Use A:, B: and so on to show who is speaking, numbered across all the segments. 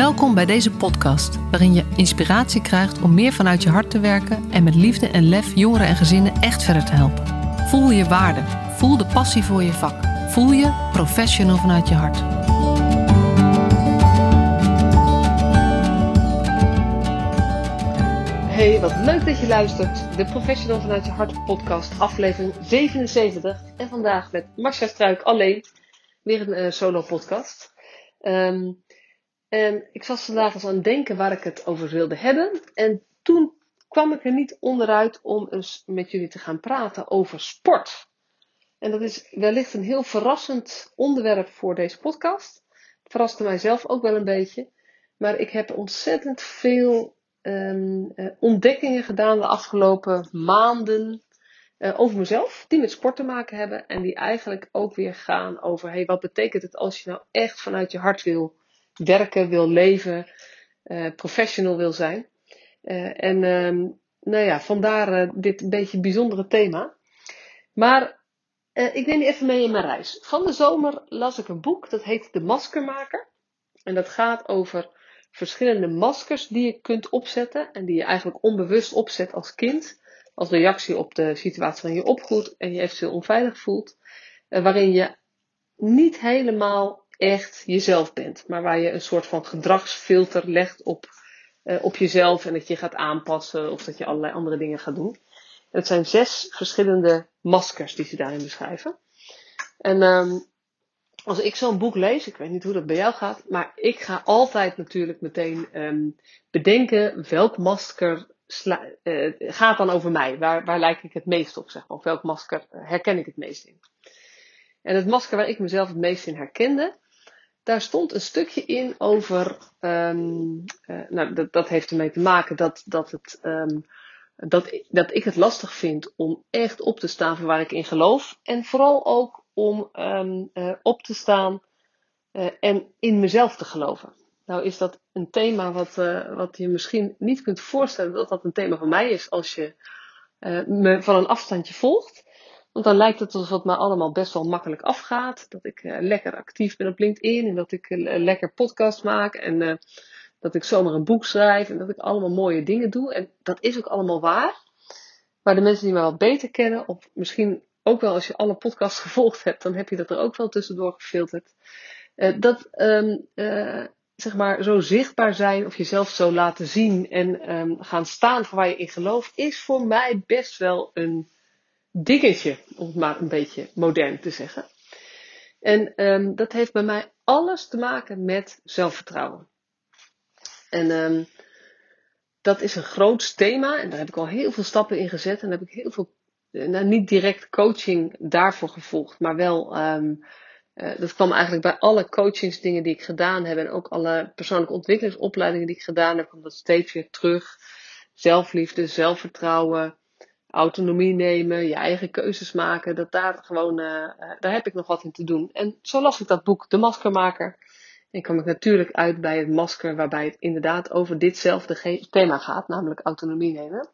A: Welkom bij deze podcast, waarin je inspiratie krijgt om meer vanuit je hart te werken en met liefde en lef jongeren en gezinnen echt verder te helpen. Voel je waarde, voel de passie voor je vak, voel je professional vanuit je hart. Hey, wat leuk dat je luistert. De Professional vanuit je hart podcast, aflevering 77. En vandaag met Marcia Struik alleen, weer een uh, solo podcast. Um, en ik was vandaag eens aan het denken waar ik het over wilde hebben. En toen kwam ik er niet onderuit om eens met jullie te gaan praten over sport. En dat is wellicht een heel verrassend onderwerp voor deze podcast. Het verraste mijzelf ook wel een beetje. Maar ik heb ontzettend veel um, uh, ontdekkingen gedaan de afgelopen maanden uh, over mezelf. Die met sport te maken hebben. En die eigenlijk ook weer gaan over, hey, wat betekent het als je nou echt vanuit je hart wil werken, wil leven, uh, professional wil zijn. Uh, en uh, nou ja, vandaar uh, dit een beetje bijzondere thema. Maar ik neem je even mee in mijn reis. Van de zomer las ik een boek, dat heet De Maskermaker. En dat gaat over verschillende maskers die je kunt opzetten. En die je eigenlijk onbewust opzet als kind. Als reactie op de situatie waarin je opgroeit en je eventueel onveilig voelt. waarin je niet helemaal echt jezelf bent. Maar waar je een soort van gedragsfilter legt op, uh, op jezelf en dat je gaat aanpassen of dat je allerlei andere dingen gaat doen. En het zijn zes verschillende maskers die ze daarin beschrijven. En um, als ik zo'n boek lees, ik weet niet hoe dat bij jou gaat, maar ik ga altijd natuurlijk meteen um, bedenken welk masker uh, gaat dan over mij. Waar, waar lijk ik het meest op, zeg maar. Of welk masker herken ik het meest in. En het masker waar ik mezelf het meest in herkende, daar stond een stukje in over, um, uh, nou, dat, dat heeft ermee te maken dat, dat, het, um, dat, dat ik het lastig vind om echt op te staan voor waar ik in geloof. En vooral ook om um, uh, op te staan uh, en in mezelf te geloven. Nou is dat een thema wat, wat je misschien niet kunt voorstellen dat dat een thema van mij is als je me van een afstandje volgt. Want dan lijkt het alsof het me allemaal best wel makkelijk afgaat. Dat ik uh, lekker actief ben op LinkedIn en dat ik uh, lekker podcast maak en uh, dat ik zomaar een boek schrijf en dat ik allemaal mooie dingen doe. En dat is ook allemaal waar. Maar de mensen die mij wat beter kennen, of misschien ook wel als je alle podcasts gevolgd hebt, dan heb je dat er ook wel tussendoor gefilterd. dat um, zeg maar zo zichtbaar zijn of jezelf zo laten zien en um, gaan staan voor waar je in gelooft, is voor mij best wel een dingetje, om het maar een beetje modern te zeggen. En um, dat heeft bij mij alles te maken met zelfvertrouwen. En um, dat is een groot thema en daar heb ik al heel veel stappen in gezet en heb ik heel veel, nou niet direct coaching daarvoor gevolgd, maar wel, um, dat kwam eigenlijk bij alle coachingsdingen die ik gedaan heb en ook alle persoonlijke ontwikkelingsopleidingen die ik gedaan heb, kwam dat steeds weer terug. Zelfliefde, zelfvertrouwen, autonomie nemen, je eigen keuzes maken, dat daar gewoon, uh, daar heb ik nog wat in te doen. En zo las ik dat boek, De Maskermaker. En kwam ik natuurlijk uit bij het masker, waarbij het inderdaad over ditzelfde thema gaat, namelijk autonomie nemen.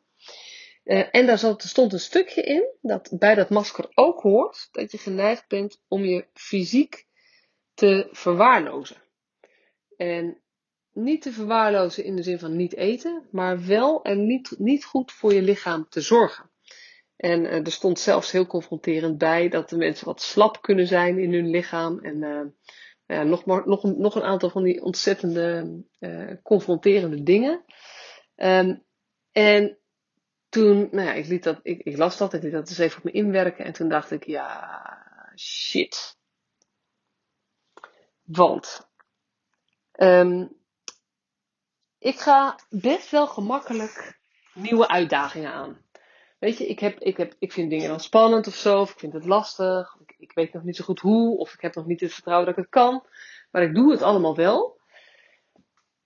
A: Uh, en daar stond een stukje in dat bij dat masker ook hoort dat je geneigd bent om je fysiek te verwaarlozen. En niet te verwaarlozen in de zin van niet eten, maar wel en niet, niet goed voor je lichaam te zorgen. En uh, er stond zelfs heel confronterend bij dat de mensen wat slap kunnen zijn in hun lichaam. En uh, ja, nog, maar, nog, nog een aantal van die ontzettende uh, confronterende dingen. Um, en toen, nou ja, ik, liet dat, ik, ik las dat, ik liet dat eens even op me inwerken. En toen dacht ik, ja, shit. Want um, ik ga best wel gemakkelijk nieuwe uitdagingen aan. Weet je, ik, heb, ik, heb, ik vind dingen dan spannend of zo, of ik vind het lastig, ik, ik weet nog niet zo goed hoe, of ik heb nog niet het vertrouwen dat ik het kan. Maar ik doe het allemaal wel.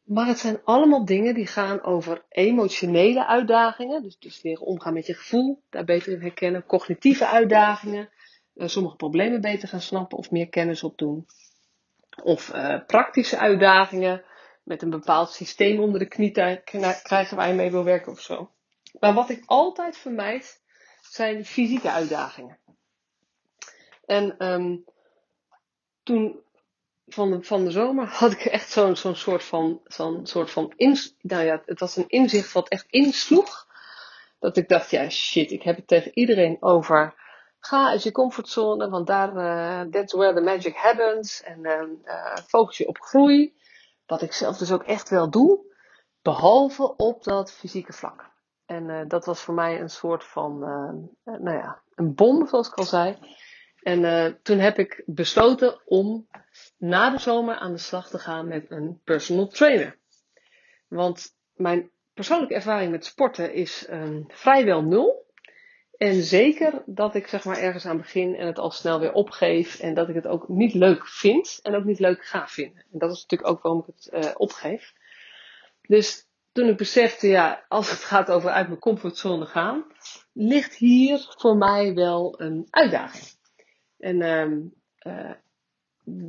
A: Maar het zijn allemaal dingen die gaan over emotionele uitdagingen. Dus, dus leren omgaan met je gevoel, daar beter in herkennen. Cognitieve uitdagingen, uh, sommige problemen beter gaan snappen of meer kennis opdoen. Of uh, praktische uitdagingen, met een bepaald systeem onder de knie krijgen waar je mee wil werken of zo. Maar wat ik altijd vermijd, zijn fysieke uitdagingen. En um, toen van de, van de zomer had ik echt zo'n zo'n soort van, zo'n soort van ins, nou ja, het was een inzicht wat echt insloeg. Dat ik dacht, ja shit, ik heb het tegen iedereen over. Ga uit je comfortzone, want daar, uh, that's where the magic happens. En uh, focus je op groei. Wat ik zelf dus ook echt wel doe. Behalve op dat fysieke vlak. En uh, dat was voor mij een soort van, nou ja, een bom, zoals ik al zei. En toen heb ik besloten om na de zomer aan de slag te gaan met een personal trainer. Want mijn persoonlijke ervaring met sporten is um, vrijwel nul. En zeker dat ik zeg maar ergens aan begin en het al snel weer opgeef. En dat ik het ook niet leuk vind en ook niet leuk ga vinden. En dat is natuurlijk ook waarom ik het uh, opgeef. Dus toen ik besefte, ja, als het gaat over uit mijn comfortzone gaan, ligt hier voor mij wel een uitdaging. En um, uh,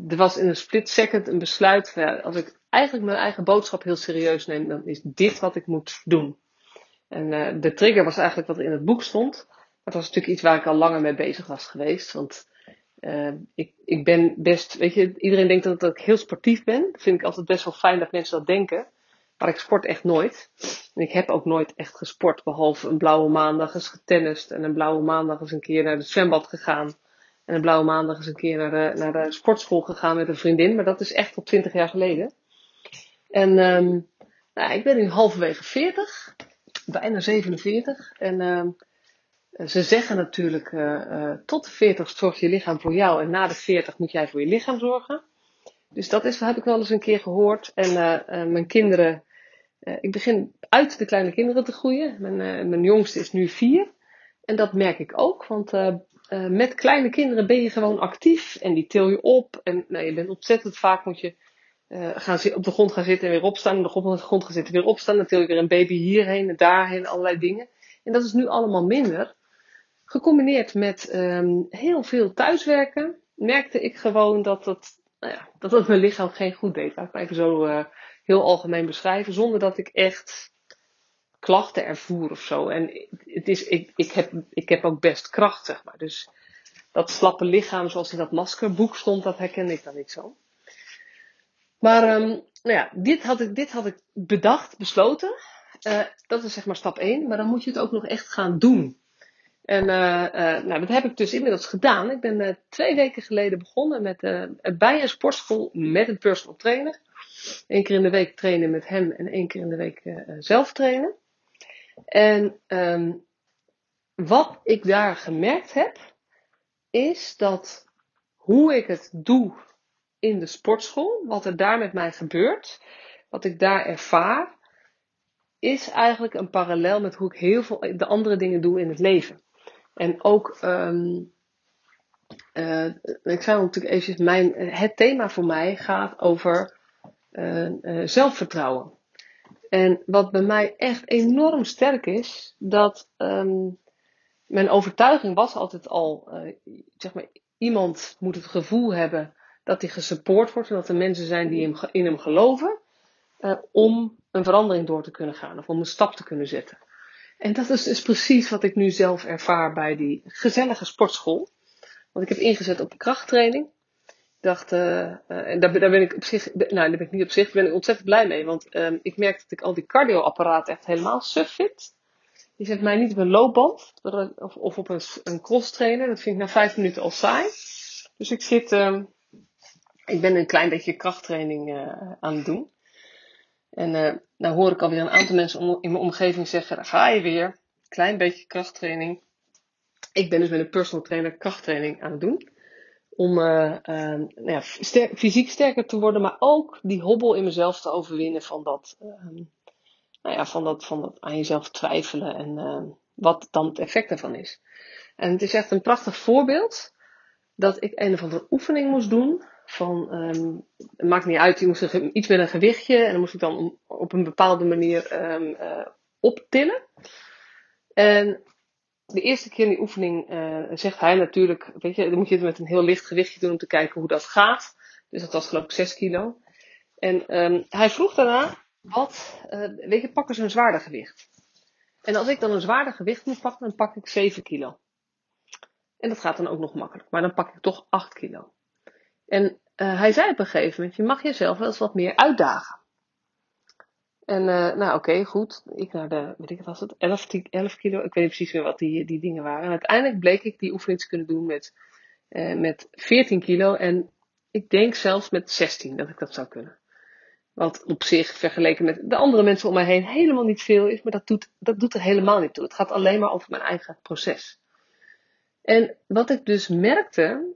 A: er was in een split second een besluit. als ik eigenlijk mijn eigen boodschap heel serieus neem, dan is dit wat ik moet doen. En uh, de trigger was eigenlijk wat er in het boek stond. Het was natuurlijk iets waar ik al langer mee bezig was geweest. Want uh, ik, ik ben best, weet je, iedereen denkt dat, dat ik heel sportief ben. Dat vind ik altijd best wel fijn dat mensen dat denken. Maar ik sport echt nooit. En ik heb ook nooit echt gesport. Behalve een blauwe maandag eens getennist. En een blauwe maandag eens een keer naar het zwembad gegaan. En een blauwe maandag eens een keer naar de, naar de sportschool gegaan met een vriendin. Maar dat is echt al twintig jaar geleden. En um, nou, ik ben nu halverwege 40. Bijna 47. En um, ze zeggen natuurlijk, uh, uh, tot de 40 zorgt je lichaam voor jou. En na de 40 moet jij voor je lichaam zorgen. Dus dat is, heb ik wel eens een keer gehoord. En uh, mijn kinderen, ik begin uit de kleine kinderen te groeien. Mijn, mijn jongste is nu vier. En dat merk ik ook, want met kleine kinderen ben je gewoon actief en die til je op. En nou, je bent ontzettend vaak moet je gaan op de grond gaan zitten en weer opstaan. Op de grond gaan zitten en weer opstaan. Dan til je weer een baby hierheen en daarheen, allerlei dingen. En dat is nu allemaal minder. Gecombineerd met um, heel veel thuiswerken, merkte ik gewoon dat dat, nou ja, dat mijn lichaam geen goed deed. Laat ik maar even zo uh, heel algemeen beschrijven. Zonder dat ik echt klachten ervoer of zo. En het is, ik, ik, heb, ik heb ook best kracht, zeg maar. Dus dat slappe lichaam, zoals in dat maskerboek stond, dat herkende ik dan niet zo. Maar um, nou ja, dit had, ik, dit had ik bedacht, besloten. Uh, dat is zeg maar stap 1. Maar dan moet je het ook nog echt gaan doen. En uh, uh, nou, dat heb ik dus inmiddels gedaan. Ik ben twee weken geleden begonnen met, bij een sportschool met een personal trainer. Eén keer in de week trainen met hem en één keer in de week zelf trainen. En um, wat ik daar gemerkt heb, is dat hoe ik het doe in de sportschool, wat er daar met mij gebeurt, wat ik daar ervaar, is eigenlijk een parallel met hoe ik heel veel de andere dingen doe in het leven. En ook, um, uh, ik zei natuurlijk eventjes, mijn, het thema voor mij gaat over uh, uh, zelfvertrouwen. En wat bij mij echt enorm sterk is, dat um, mijn overtuiging was altijd al, zeg maar, iemand moet het gevoel hebben dat hij gesupport wordt en dat er mensen zijn die in hem geloven om een verandering door te kunnen gaan of om een stap te kunnen zetten. En dat is dus precies wat ik nu zelf ervaar bij die gezellige sportschool. Want ik heb ingezet op krachttraining dacht, uh, en daar, daar, ben ik op zich, nou, daar ben ik niet op zich, ben ik ontzettend blij mee. Want um, ik merk dat ik al die cardioapparaten echt helemaal suf vind. Die zet mij niet op een loopband of, of op een, een cross trainer. Dat vind ik na vijf minuten al saai. Dus ik zit, um, ik ben een klein beetje krachttraining aan het doen. En uh, nou hoor ik alweer een aantal mensen in mijn omgeving zeggen, ga je weer. Klein beetje krachttraining. Ik ben dus met een personal trainer krachttraining aan het doen om uh, uh, nou ja, fysiek sterker te worden, maar ook die hobbel in mezelf te overwinnen van dat, nou ja, van dat, van dat aan jezelf twijfelen en wat dan het effect daarvan is. En het is echt een prachtig voorbeeld dat ik een of andere oefening moest doen. Van, um, het maakt niet uit, je moest iets met een gewichtje en dan moest ik dan op een bepaalde manier um, optillen. En de eerste keer in die oefening uh, zegt hij natuurlijk, weet je, dan moet je het met een heel licht gewichtje doen om te kijken hoe dat gaat. Dus dat was geloof ik 6 kilo. En um, hij vroeg daarna, wat, uh, weet je, pak eens een zwaarder gewicht. En als ik dan een zwaarder gewicht moet pakken, dan pak ik 7 kilo. En dat gaat dan ook nog makkelijk. Maar dan pak ik toch 8 kilo. En uh, hij zei op een gegeven moment, je mag jezelf wel eens wat meer uitdagen. En uh, nou oké, goed. Ik naar de, weet ik wat was het, 11, 11 kilo. Ik weet niet precies meer wat die, die dingen waren. En uiteindelijk bleek ik die oefening te kunnen doen met, uh, met 14 kilo. En ik denk zelfs met 16 dat ik dat zou kunnen. Wat op zich vergeleken met de andere mensen om mij heen helemaal niet veel is. Maar dat doet, dat doet er helemaal niet toe. Het gaat alleen maar over mijn eigen proces. En wat ik dus merkte,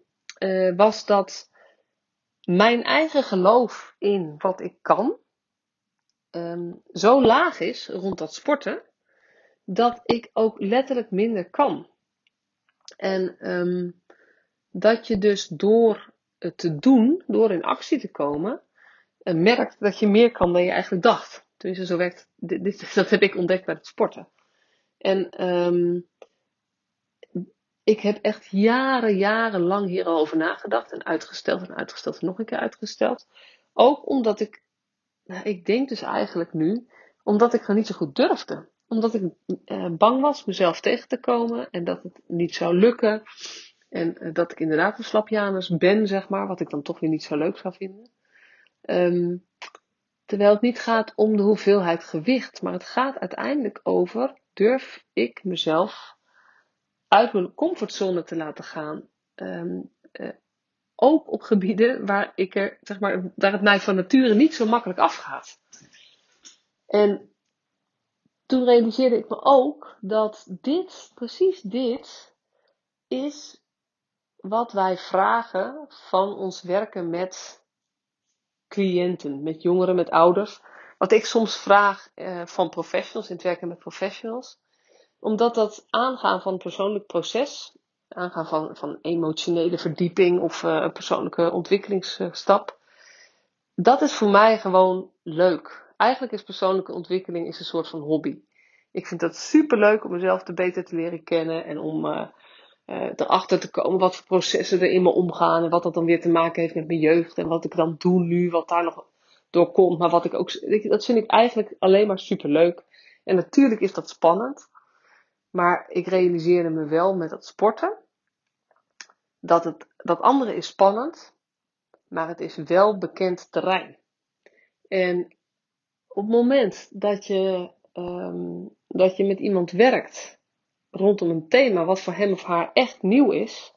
A: was dat mijn eigen geloof in wat ik kan, um, zo laag is rond dat sporten, dat ik ook letterlijk minder kan. En um, dat je dus door het te doen, door in actie te komen, uh, merkt dat je meer kan dan je eigenlijk dacht. Tenminste, zo werkt, dit, dit, dat heb ik ontdekt bij het sporten. En um, ik heb echt jaren, jaren lang hierover nagedacht en uitgesteld en uitgesteld en nog een keer uitgesteld. Ook omdat ik, nou, ik denk dus eigenlijk nu, omdat ik gewoon niet zo goed durfde. Omdat ik eh, bang was mezelf tegen te komen en dat het niet zou lukken. En uh, dat ik inderdaad een slapjanus ben, zeg maar, wat ik dan toch weer niet zo leuk zou vinden. Um, terwijl het niet gaat om de hoeveelheid gewicht, maar het gaat uiteindelijk over, durf ik mezelf uit mijn comfortzone te laten gaan. Um, uh, ook op gebieden waar, ik er, zeg maar, waar het mij van nature niet zo makkelijk afgaat. En toen realiseerde ik me ook dat dit, precies dit, is wat wij vragen van ons werken met cliënten, met jongeren, met ouders. Wat ik soms vraag uh, van professionals in het werken met professionals omdat dat aangaan van een persoonlijk proces, aangaan van, van emotionele verdieping of uh, persoonlijke ontwikkelingsstap, dat is voor mij gewoon leuk. Eigenlijk is persoonlijke ontwikkeling is een soort van hobby. Ik vind dat super leuk om mezelf te beter te leren kennen en om uh, erachter te komen wat voor processen er in me omgaan en wat dat dan weer te maken heeft met mijn jeugd en wat ik dan doe nu, wat daar nog door komt. Maar wat ik ook, dat vind ik eigenlijk alleen maar super leuk. En natuurlijk is dat spannend. Maar ik realiseerde me wel met het sporten dat het, dat andere is spannend, maar het is wel bekend terrein. En op het moment dat je, um, dat je met iemand werkt rondom een thema wat voor hem of haar echt nieuw is,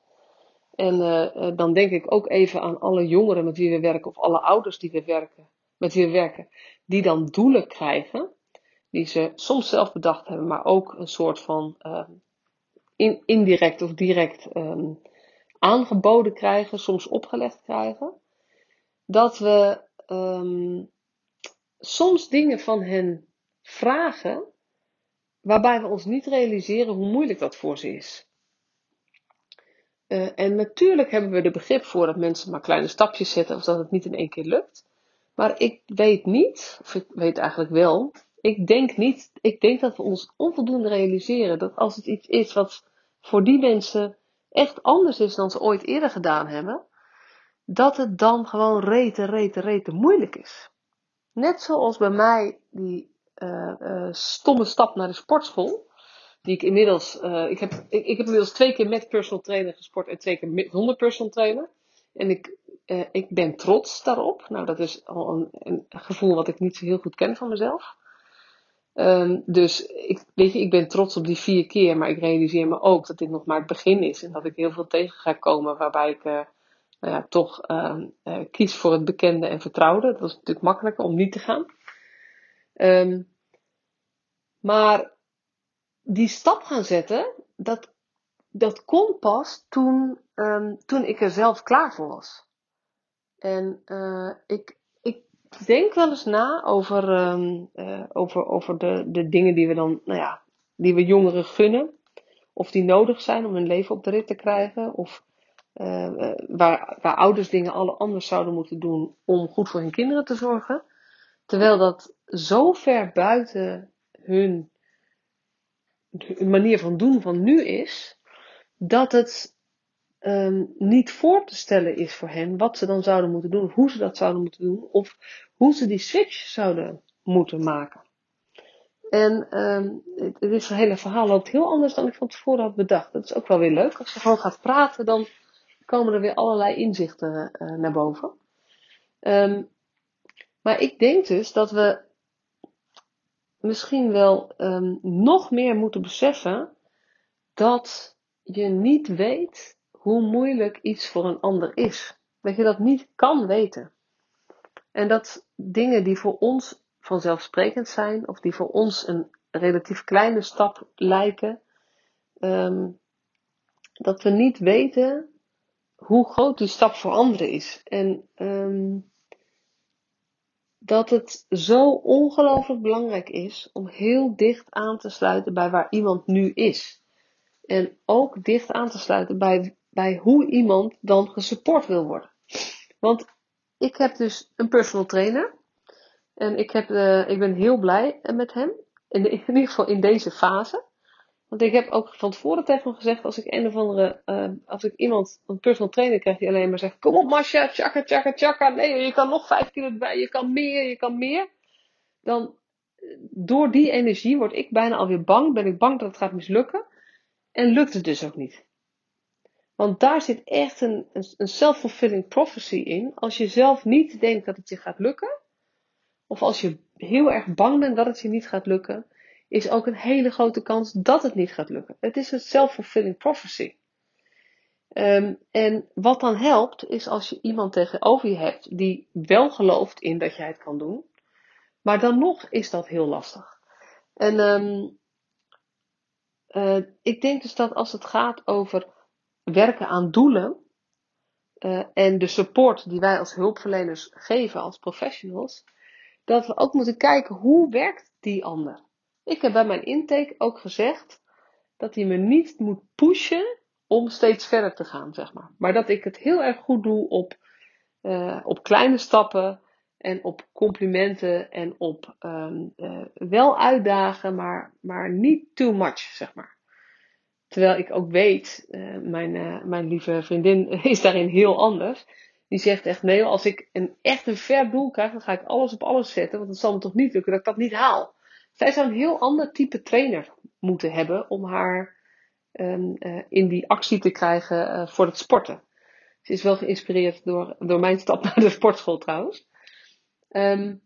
A: en uh, dan denk ik ook even aan alle jongeren met wie we werken, of alle ouders die we werken, met wie we werken, die dan doelen krijgen die ze soms zelf bedacht hebben, maar ook een soort van in, indirect of direct um, aangeboden krijgen, soms opgelegd krijgen. Dat we um, soms dingen van hen vragen, waarbij we ons niet realiseren hoe moeilijk dat voor ze is. Uh, en natuurlijk hebben we er begrip voor dat mensen maar kleine stapjes zetten of dat het niet in één keer lukt. Maar ik weet niet, of ik weet eigenlijk wel, ik denk niet, ik denk dat we ons onvoldoende realiseren dat als het iets is wat voor die mensen echt anders is dan ze ooit eerder gedaan hebben, dat het dan gewoon rete, rete, rete moeilijk is. Net zoals bij mij die uh, uh, stomme stap naar de sportschool, die ik inmiddels, uh, ik, heb, ik, ik heb inmiddels twee keer met personal trainer gesport en twee keer met, zonder personal trainer. En ik, ik ben trots daarop. Nou, dat is al een, een gevoel wat ik niet zo heel goed ken van mezelf. Um, dus ik, weet je, ik ben trots op die vier keer, maar ik realiseer me ook dat dit nog maar het begin is en dat ik heel veel tegen ga komen waarbij ik uh, nou ja, toch uh, uh, kies voor het bekende en vertrouwde. Dat was natuurlijk makkelijker om niet te gaan. Um, maar die stap gaan zetten, dat, dat kon pas toen, toen ik er zelf klaar voor was. En ik, denk wel eens na over, um, uh, over, over de, de dingen die we dan, nou ja, die we jongeren gunnen. Of die nodig zijn om hun leven op de rit te krijgen. Of uh, waar, waar ouders dingen alle anders zouden moeten doen om goed voor hun kinderen te zorgen. Terwijl dat zo ver buiten hun manier van doen van nu is, dat het um, niet voor te stellen is voor hen wat ze dan zouden moeten doen, hoe ze dat zouden moeten doen, of hoe ze die switch zouden moeten maken. En um, het, is hele verhaal loopt heel anders dan ik van tevoren had bedacht. Dat is ook wel weer leuk. Als je gewoon gaat praten, dan komen er weer allerlei inzichten uh, naar boven. Um, maar ik denk dus dat we misschien wel um, nog meer moeten beseffen dat je niet weet hoe moeilijk iets voor een ander is. Dat je dat niet kan weten. En dat dingen die voor ons vanzelfsprekend zijn, of die voor ons een relatief kleine stap lijken, um, dat we niet weten hoe groot die stap voor anderen is. En um, dat het zo ongelooflijk belangrijk is om heel dicht aan te sluiten bij waar iemand nu is. En ook dicht aan te sluiten bij, bij hoe iemand dan gesupport wil worden. Want ik heb dus een personal trainer. En ik, heb, uh, ik ben heel blij met hem. In, de, in ieder geval in deze fase. Want ik heb ook van tevoren tegen hem gezegd, als ik een of andere, uh, als ik iemand, een personal trainer krijg die alleen maar zegt, kom op Masha, tjaka, tjaka, tjaka, nee, je kan nog vijf kilo erbij, je kan meer, je kan meer. Dan, door die energie word ik bijna alweer bang, ben ik bang dat het gaat mislukken. En lukt het dus ook niet. Want daar zit echt een, een self-fulfilling prophecy in. Als je zelf niet denkt dat het je gaat lukken, of als je heel erg bang bent dat het je niet gaat lukken, is ook een hele grote kans dat het niet gaat lukken. Het is een self-fulfilling prophecy. Um, en wat dan helpt, is als je iemand tegenover je hebt die wel gelooft in dat jij het kan doen, maar dan nog is dat heel lastig. En um, uh, ik denk dus dat als het gaat over werken aan doelen uh, en de support die wij als hulpverleners geven, als professionals, dat we ook moeten kijken hoe werkt die ander. Ik heb bij mijn intake ook gezegd dat hij me niet moet pushen om steeds verder te gaan, zeg maar. Maar dat ik het heel erg goed doe op, uh, op kleine stappen en op complimenten en op um, uh, wel uitdagen, maar, maar niet too much, zeg maar. Terwijl ik ook weet, uh, mijn, mijn lieve vriendin is daarin heel anders. Die zegt echt, nee, als ik een, echt een ver doel krijg, dan ga ik alles op alles zetten. Want het zal me toch niet lukken dat ik dat niet haal. Zij zou een heel ander type trainer moeten hebben om haar um, uh, in die actie te krijgen voor het sporten. Ze is wel geïnspireerd door, door mijn stap naar de sportschool trouwens. Um,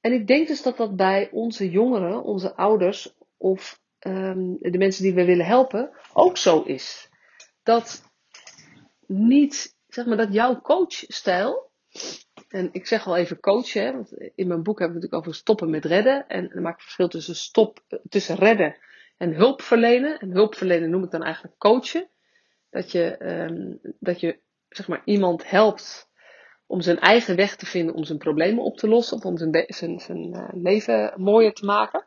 A: en ik denk dus dat dat bij onze jongeren, onze ouders of um, de mensen die we willen helpen ook zo is. Dat niet, zeg maar, dat jouw coachstijl en ik zeg al even coachen, want in mijn boek hebben we natuurlijk over stoppen met redden. En dan maak ik verschil tussen stop, tussen redden en hulp verlenen. En hulp verlenen noem ik dan eigenlijk coachen. Dat je, um, dat je zeg maar, iemand helpt om zijn eigen weg te vinden om zijn problemen op te lossen. Of om zijn, zijn, zijn uh, leven mooier te maken.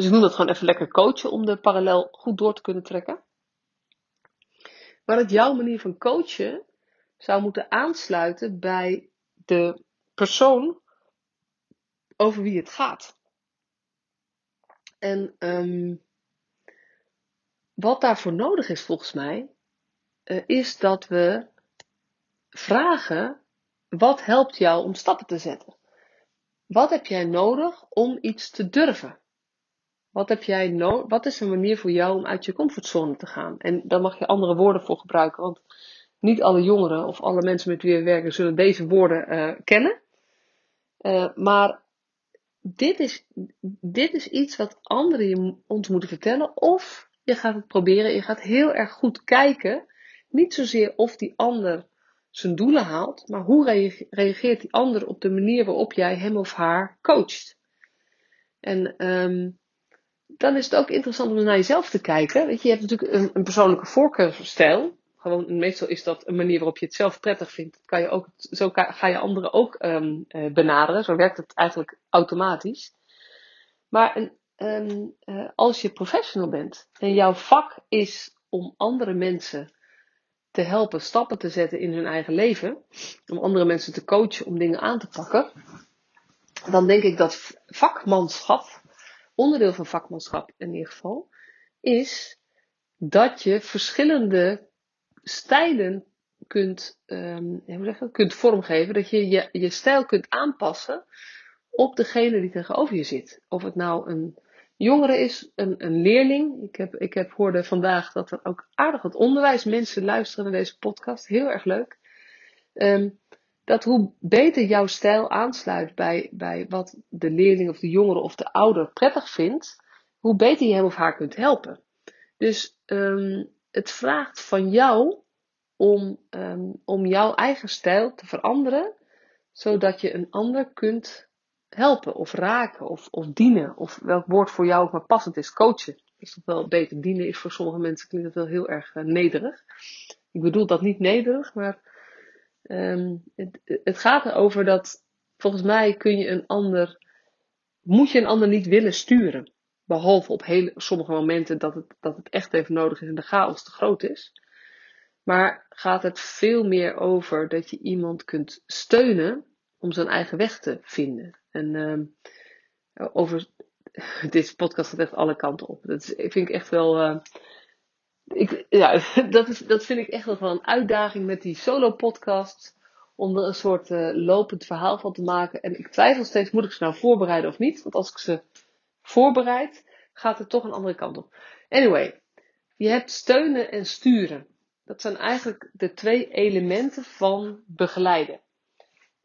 A: Dus ik noem dat gewoon even lekker coachen om de parallel goed door te kunnen trekken. Maar het jouw manier van coachen zou moeten aansluiten bij de persoon over wie het gaat. En um, wat daarvoor nodig is volgens mij, uh, is dat we vragen: wat helpt jou om stappen te zetten? Wat heb jij nodig om iets te durven? Wat, heb jij no wat is een manier voor jou om uit je comfortzone te gaan? En daar mag je andere woorden voor gebruiken, want niet alle jongeren of alle mensen met wie we werken zullen deze woorden uh, kennen. Uh, maar dit is, dit is iets wat anderen je, ons moeten vertellen. Of je gaat het proberen. Je gaat heel erg goed kijken. Niet zozeer of die ander zijn doelen haalt. Maar hoe reageert die ander op de manier waarop jij hem of haar coacht. En um, dan is het ook interessant om naar jezelf te kijken. Weet je, hebt natuurlijk een, een persoonlijke voorkeursstijl gewoon, meestal is dat een manier waarop je het zelf prettig vindt. Kan je ook, zo ga je anderen ook um, uh, benaderen. Zo werkt het eigenlijk automatisch. Maar een, um, uh, als je professional bent en jouw vak is om andere mensen te helpen stappen te zetten in hun eigen leven, om andere mensen te coachen om dingen aan te pakken, dan denk ik dat vakmanschap, onderdeel van vakmanschap in ieder geval, is dat je verschillende stijlen kunt, um, hoe zeg kunt vormgeven. Dat je, je je stijl kunt aanpassen op degene die tegenover je zit. Of het nou een jongere is, een, een leerling. Ik, heb, ik heb hoorde vandaag dat er ook aardig wat onderwijsmensen luisteren naar deze podcast. Heel erg leuk. Ehm, dat hoe beter jouw stijl aansluit bij, bij wat de leerling of de jongere of de ouder prettig vindt, hoe beter je hem of haar kunt helpen. Dus um, het vraagt van jou om, um, om jouw eigen stijl te veranderen, zodat je een ander kunt helpen of raken of, of dienen. Of welk woord voor jou ook maar passend is. Coachen is toch wel beter. Dienen is voor sommige mensen klinkt het wel heel erg uh, nederig. Ik bedoel dat niet nederig, maar um, het, het gaat erover dat volgens mij kun je een ander, moet je een ander niet willen sturen. Behalve op hele, sommige momenten dat het, dat het echt even nodig is en de chaos te groot is. Maar gaat het veel meer over dat je iemand kunt steunen om zijn eigen weg te vinden. En uh, over deze podcast gaat echt alle kanten op. Dat is, vind ik echt wel. Uh, ik, ja, dat, is, dat vind ik echt wel een uitdaging met die solo podcast. Om er een soort uh, lopend verhaal van te maken. En ik twijfel steeds, moet ik ze nou voorbereiden of niet? Want als ik ze voorbereid, gaat het toch een andere kant op. Anyway, je hebt steunen en sturen. Dat zijn eigenlijk de twee elementen van begeleiden.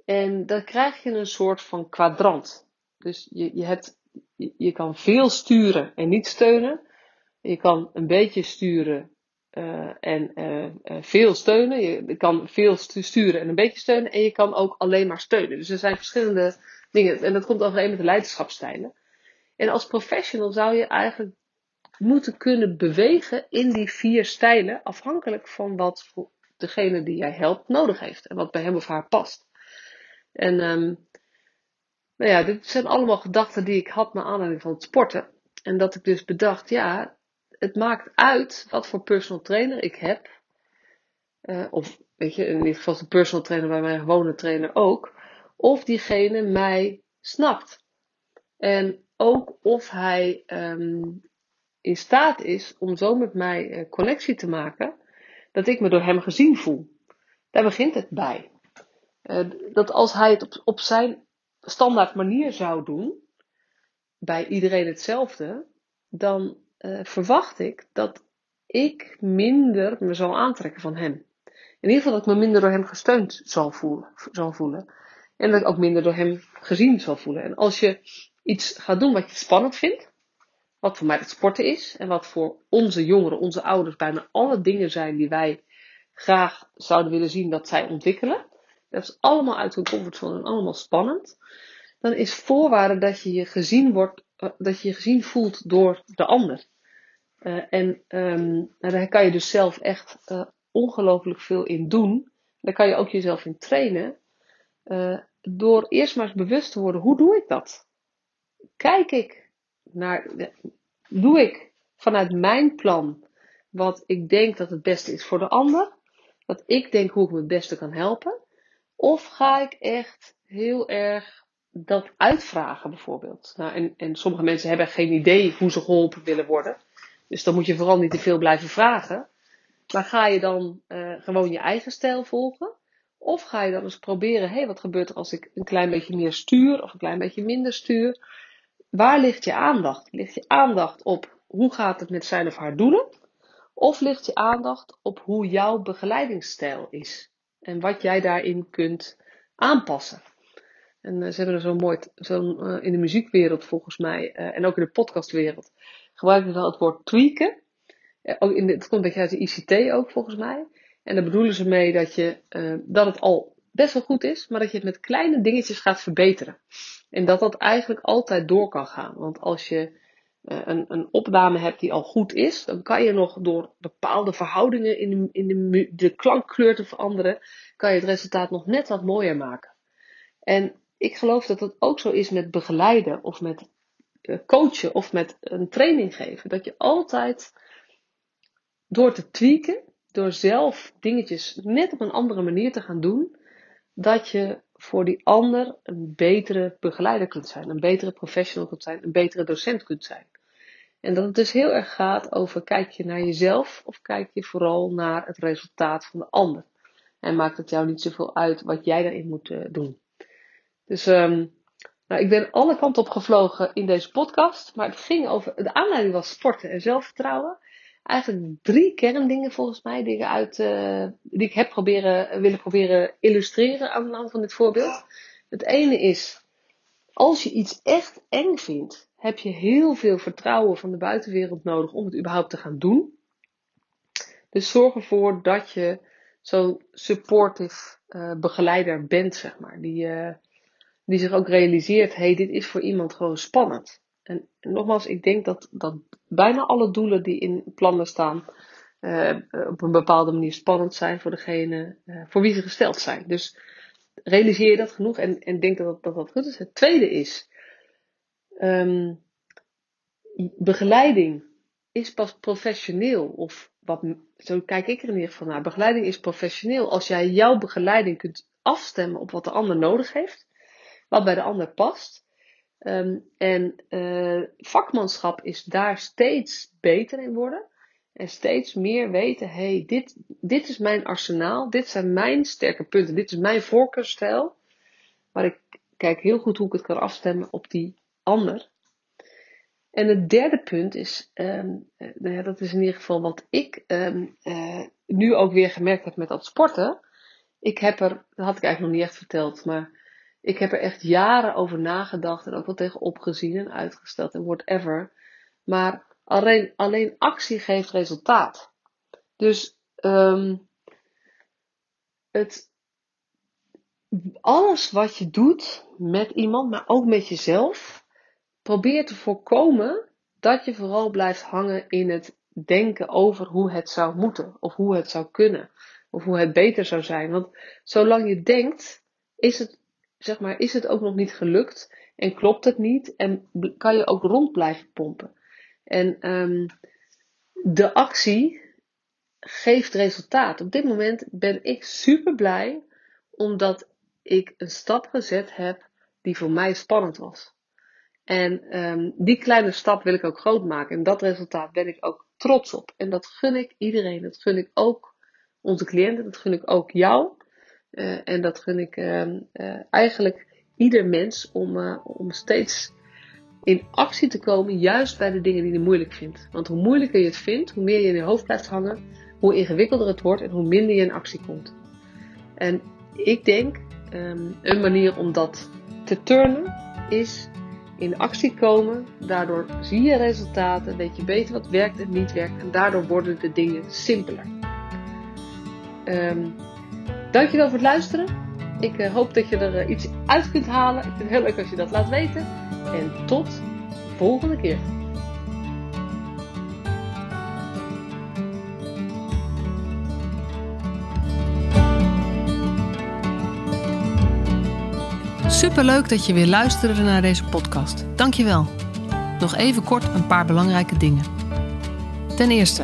A: En dan krijg je een soort van kwadrant. Dus je, je, hebt, je, je kan veel sturen en niet steunen. Je kan een beetje sturen uh, en uh, uh, veel steunen. Je kan veel sturen en een beetje steunen. En je kan ook alleen maar steunen. Dus er zijn verschillende dingen. En dat komt overeen met de leiderschapsstijlen. En als professional zou je eigenlijk moeten kunnen bewegen in die vier stijlen. Afhankelijk van wat degene die jij helpt nodig heeft. En wat bij hem of haar past. En um, nou ja, dit zijn allemaal gedachten die ik had naar aanleiding van het sporten. En dat ik dus bedacht, ja, het maakt uit wat voor personal trainer ik heb. Uh, of weet je, in ieder geval de personal trainer bij mijn gewone trainer ook. Of diegene mij snapt. En ook of hij um, in staat is om zo met mij uh, connectie te maken. Dat ik me door hem gezien voel. Daar begint het bij. Uh, dat als hij het op, op zijn standaard manier zou doen, bij iedereen hetzelfde, dan uh, verwacht ik dat ik minder me zal aantrekken van hem. In ieder geval dat ik me minder door hem gesteund zal voelen, zal voelen. En dat ik ook minder door hem gezien zal voelen. En als je iets gaat doen wat je spannend vindt, wat voor mij het sporten is, en wat voor onze jongeren, onze ouders, bijna alle dingen zijn die wij graag zouden willen zien dat zij ontwikkelen, dat is allemaal uit hun comfortzone en allemaal spannend. Dan is voorwaarde dat je je gezien wordt, dat je je gezien voelt door de ander. Uh, en um, daar kan je dus zelf echt uh, ongelooflijk veel in doen. Daar kan je ook jezelf in trainen. door eerst maar eens bewust te worden, hoe doe ik dat? Kijk ik naar, doe ik vanuit mijn plan wat ik denk dat het beste is voor de ander? Wat ik denk hoe ik me het beste kan helpen? Of ga ik echt heel erg dat uitvragen bijvoorbeeld? Nou, en, en sommige mensen hebben geen idee hoe ze geholpen willen worden. Dus dan moet je vooral niet te veel blijven vragen. Maar ga je dan uh, gewoon je eigen stijl volgen? Of ga je dan eens proberen, hé, hey, wat gebeurt er als ik een klein beetje meer stuur of een klein beetje minder stuur? Waar ligt je aandacht? Ligt je aandacht op hoe gaat het met zijn of haar doelen? Of ligt je aandacht op hoe jouw begeleidingsstijl is? en wat jij daarin kunt aanpassen. En uh, ze hebben er zo mooi, zo, uh, in de muziekwereld volgens mij, uh, en ook in de podcastwereld, gebruiken ze wel het woord tweaken. ook in het komt een beetje uit de ICT ook volgens mij. En daar bedoelen ze mee dat, je, dat het al best wel goed is, maar dat je het met kleine dingetjes gaat verbeteren. En dat dat eigenlijk altijd door kan gaan. Want als je een, een opname hebt die al goed is, dan kan je nog door bepaalde verhoudingen in, de, in de, de klankkleur te veranderen, kan je het resultaat nog net wat mooier maken. En ik geloof dat het ook zo is met begeleiden of met uh, coachen of met een training geven. Dat je altijd door te tweaken, door zelf dingetjes net op een andere manier te gaan doen, dat je voor die ander een betere begeleider kunt zijn, een betere professional kunt zijn, een betere docent kunt zijn. En dat het dus heel erg gaat over kijk je naar jezelf of kijk je vooral naar het resultaat van de ander. En maakt het jou niet zoveel uit wat jij daarin moet uh, doen. Dus um, Nou, ik ben alle kanten op gevlogen in deze podcast, maar het ging over, de aanleiding was sporten en zelfvertrouwen. Eigenlijk drie kerndingen volgens mij die ik, uit, uh, die ik heb proberen, willen proberen illustreren aan de hand van dit voorbeeld. Het ene is, als je iets echt eng vindt, heb je heel veel vertrouwen van de buitenwereld nodig om het überhaupt te gaan doen. Dus zorg ervoor dat je zo'n supportive uh, begeleider bent, zeg maar. Die, uh, die zich ook realiseert, hey, dit is voor iemand gewoon spannend. En, nogmaals, ik denk dat, dat bijna alle doelen die in plannen staan, uh, op een bepaalde manier spannend zijn voor degene voor wie ze gesteld zijn. Dus realiseer je dat genoeg en, en denk dat dat, dat goed is. Het tweede is, um, begeleiding is pas professioneel. Of wat, zo kijk ik er in ieder geval naar. Begeleiding is professioneel als jij jouw begeleiding kunt afstemmen op wat de ander nodig heeft. Wat bij de ander past. Um, en uh, vakmanschap is daar steeds beter in worden. En steeds meer weten, hey, dit, dit is mijn arsenaal, dit zijn mijn sterke punten, dit is mijn voorkeurstijl. Maar ik kijk heel goed hoe ik het kan afstemmen op die ander. En het derde punt is, um, nou ja, dat is in ieder geval wat ik um, uh, nu ook weer gemerkt heb met dat sporten. Ik heb er, dat had ik eigenlijk nog niet echt verteld, maar ik heb er echt jaren over nagedacht en ook wel tegen opgezien en uitgesteld en whatever. Maar alleen, alleen actie geeft resultaat. Dus um, het, alles wat je doet met iemand, maar ook met jezelf, probeer te voorkomen dat je vooral blijft hangen in het denken over hoe het zou moeten, of hoe het zou kunnen, of hoe het beter zou zijn. Want zolang je denkt, is het, zeg maar, is het ook nog niet gelukt en klopt het niet en kan je ook rond blijven pompen. En um, de actie geeft resultaat. Op dit moment ben ik super blij omdat ik een stap gezet heb die voor mij spannend was. En um, die kleine stap wil ik ook groot maken. En dat resultaat ben ik ook trots op. En dat gun ik iedereen. Dat gun ik ook onze cliënten. Dat gun ik ook jou. Uh, en dat gun ik uh, uh, eigenlijk ieder mens om, uh, om steeds in actie te komen. Juist bij de dingen die je moeilijk vindt. Want hoe moeilijker je het vindt, hoe meer je in je hoofd blijft hangen. Hoe ingewikkelder het wordt en hoe minder je in actie komt. En ik denk um, een manier om dat te turnen is in actie komen. Daardoor zie je resultaten, weet je beter wat werkt en niet werkt. En daardoor worden de dingen simpeler. Um, dankjewel voor het luisteren. Ik uh, hoop dat je er uh, iets uit kunt halen. Ik vind het heel leuk als je dat laat weten. En tot de volgende keer.
B: Superleuk dat je weer luisterde naar deze podcast. Dankjewel. Nog even kort een paar belangrijke dingen. Ten eerste,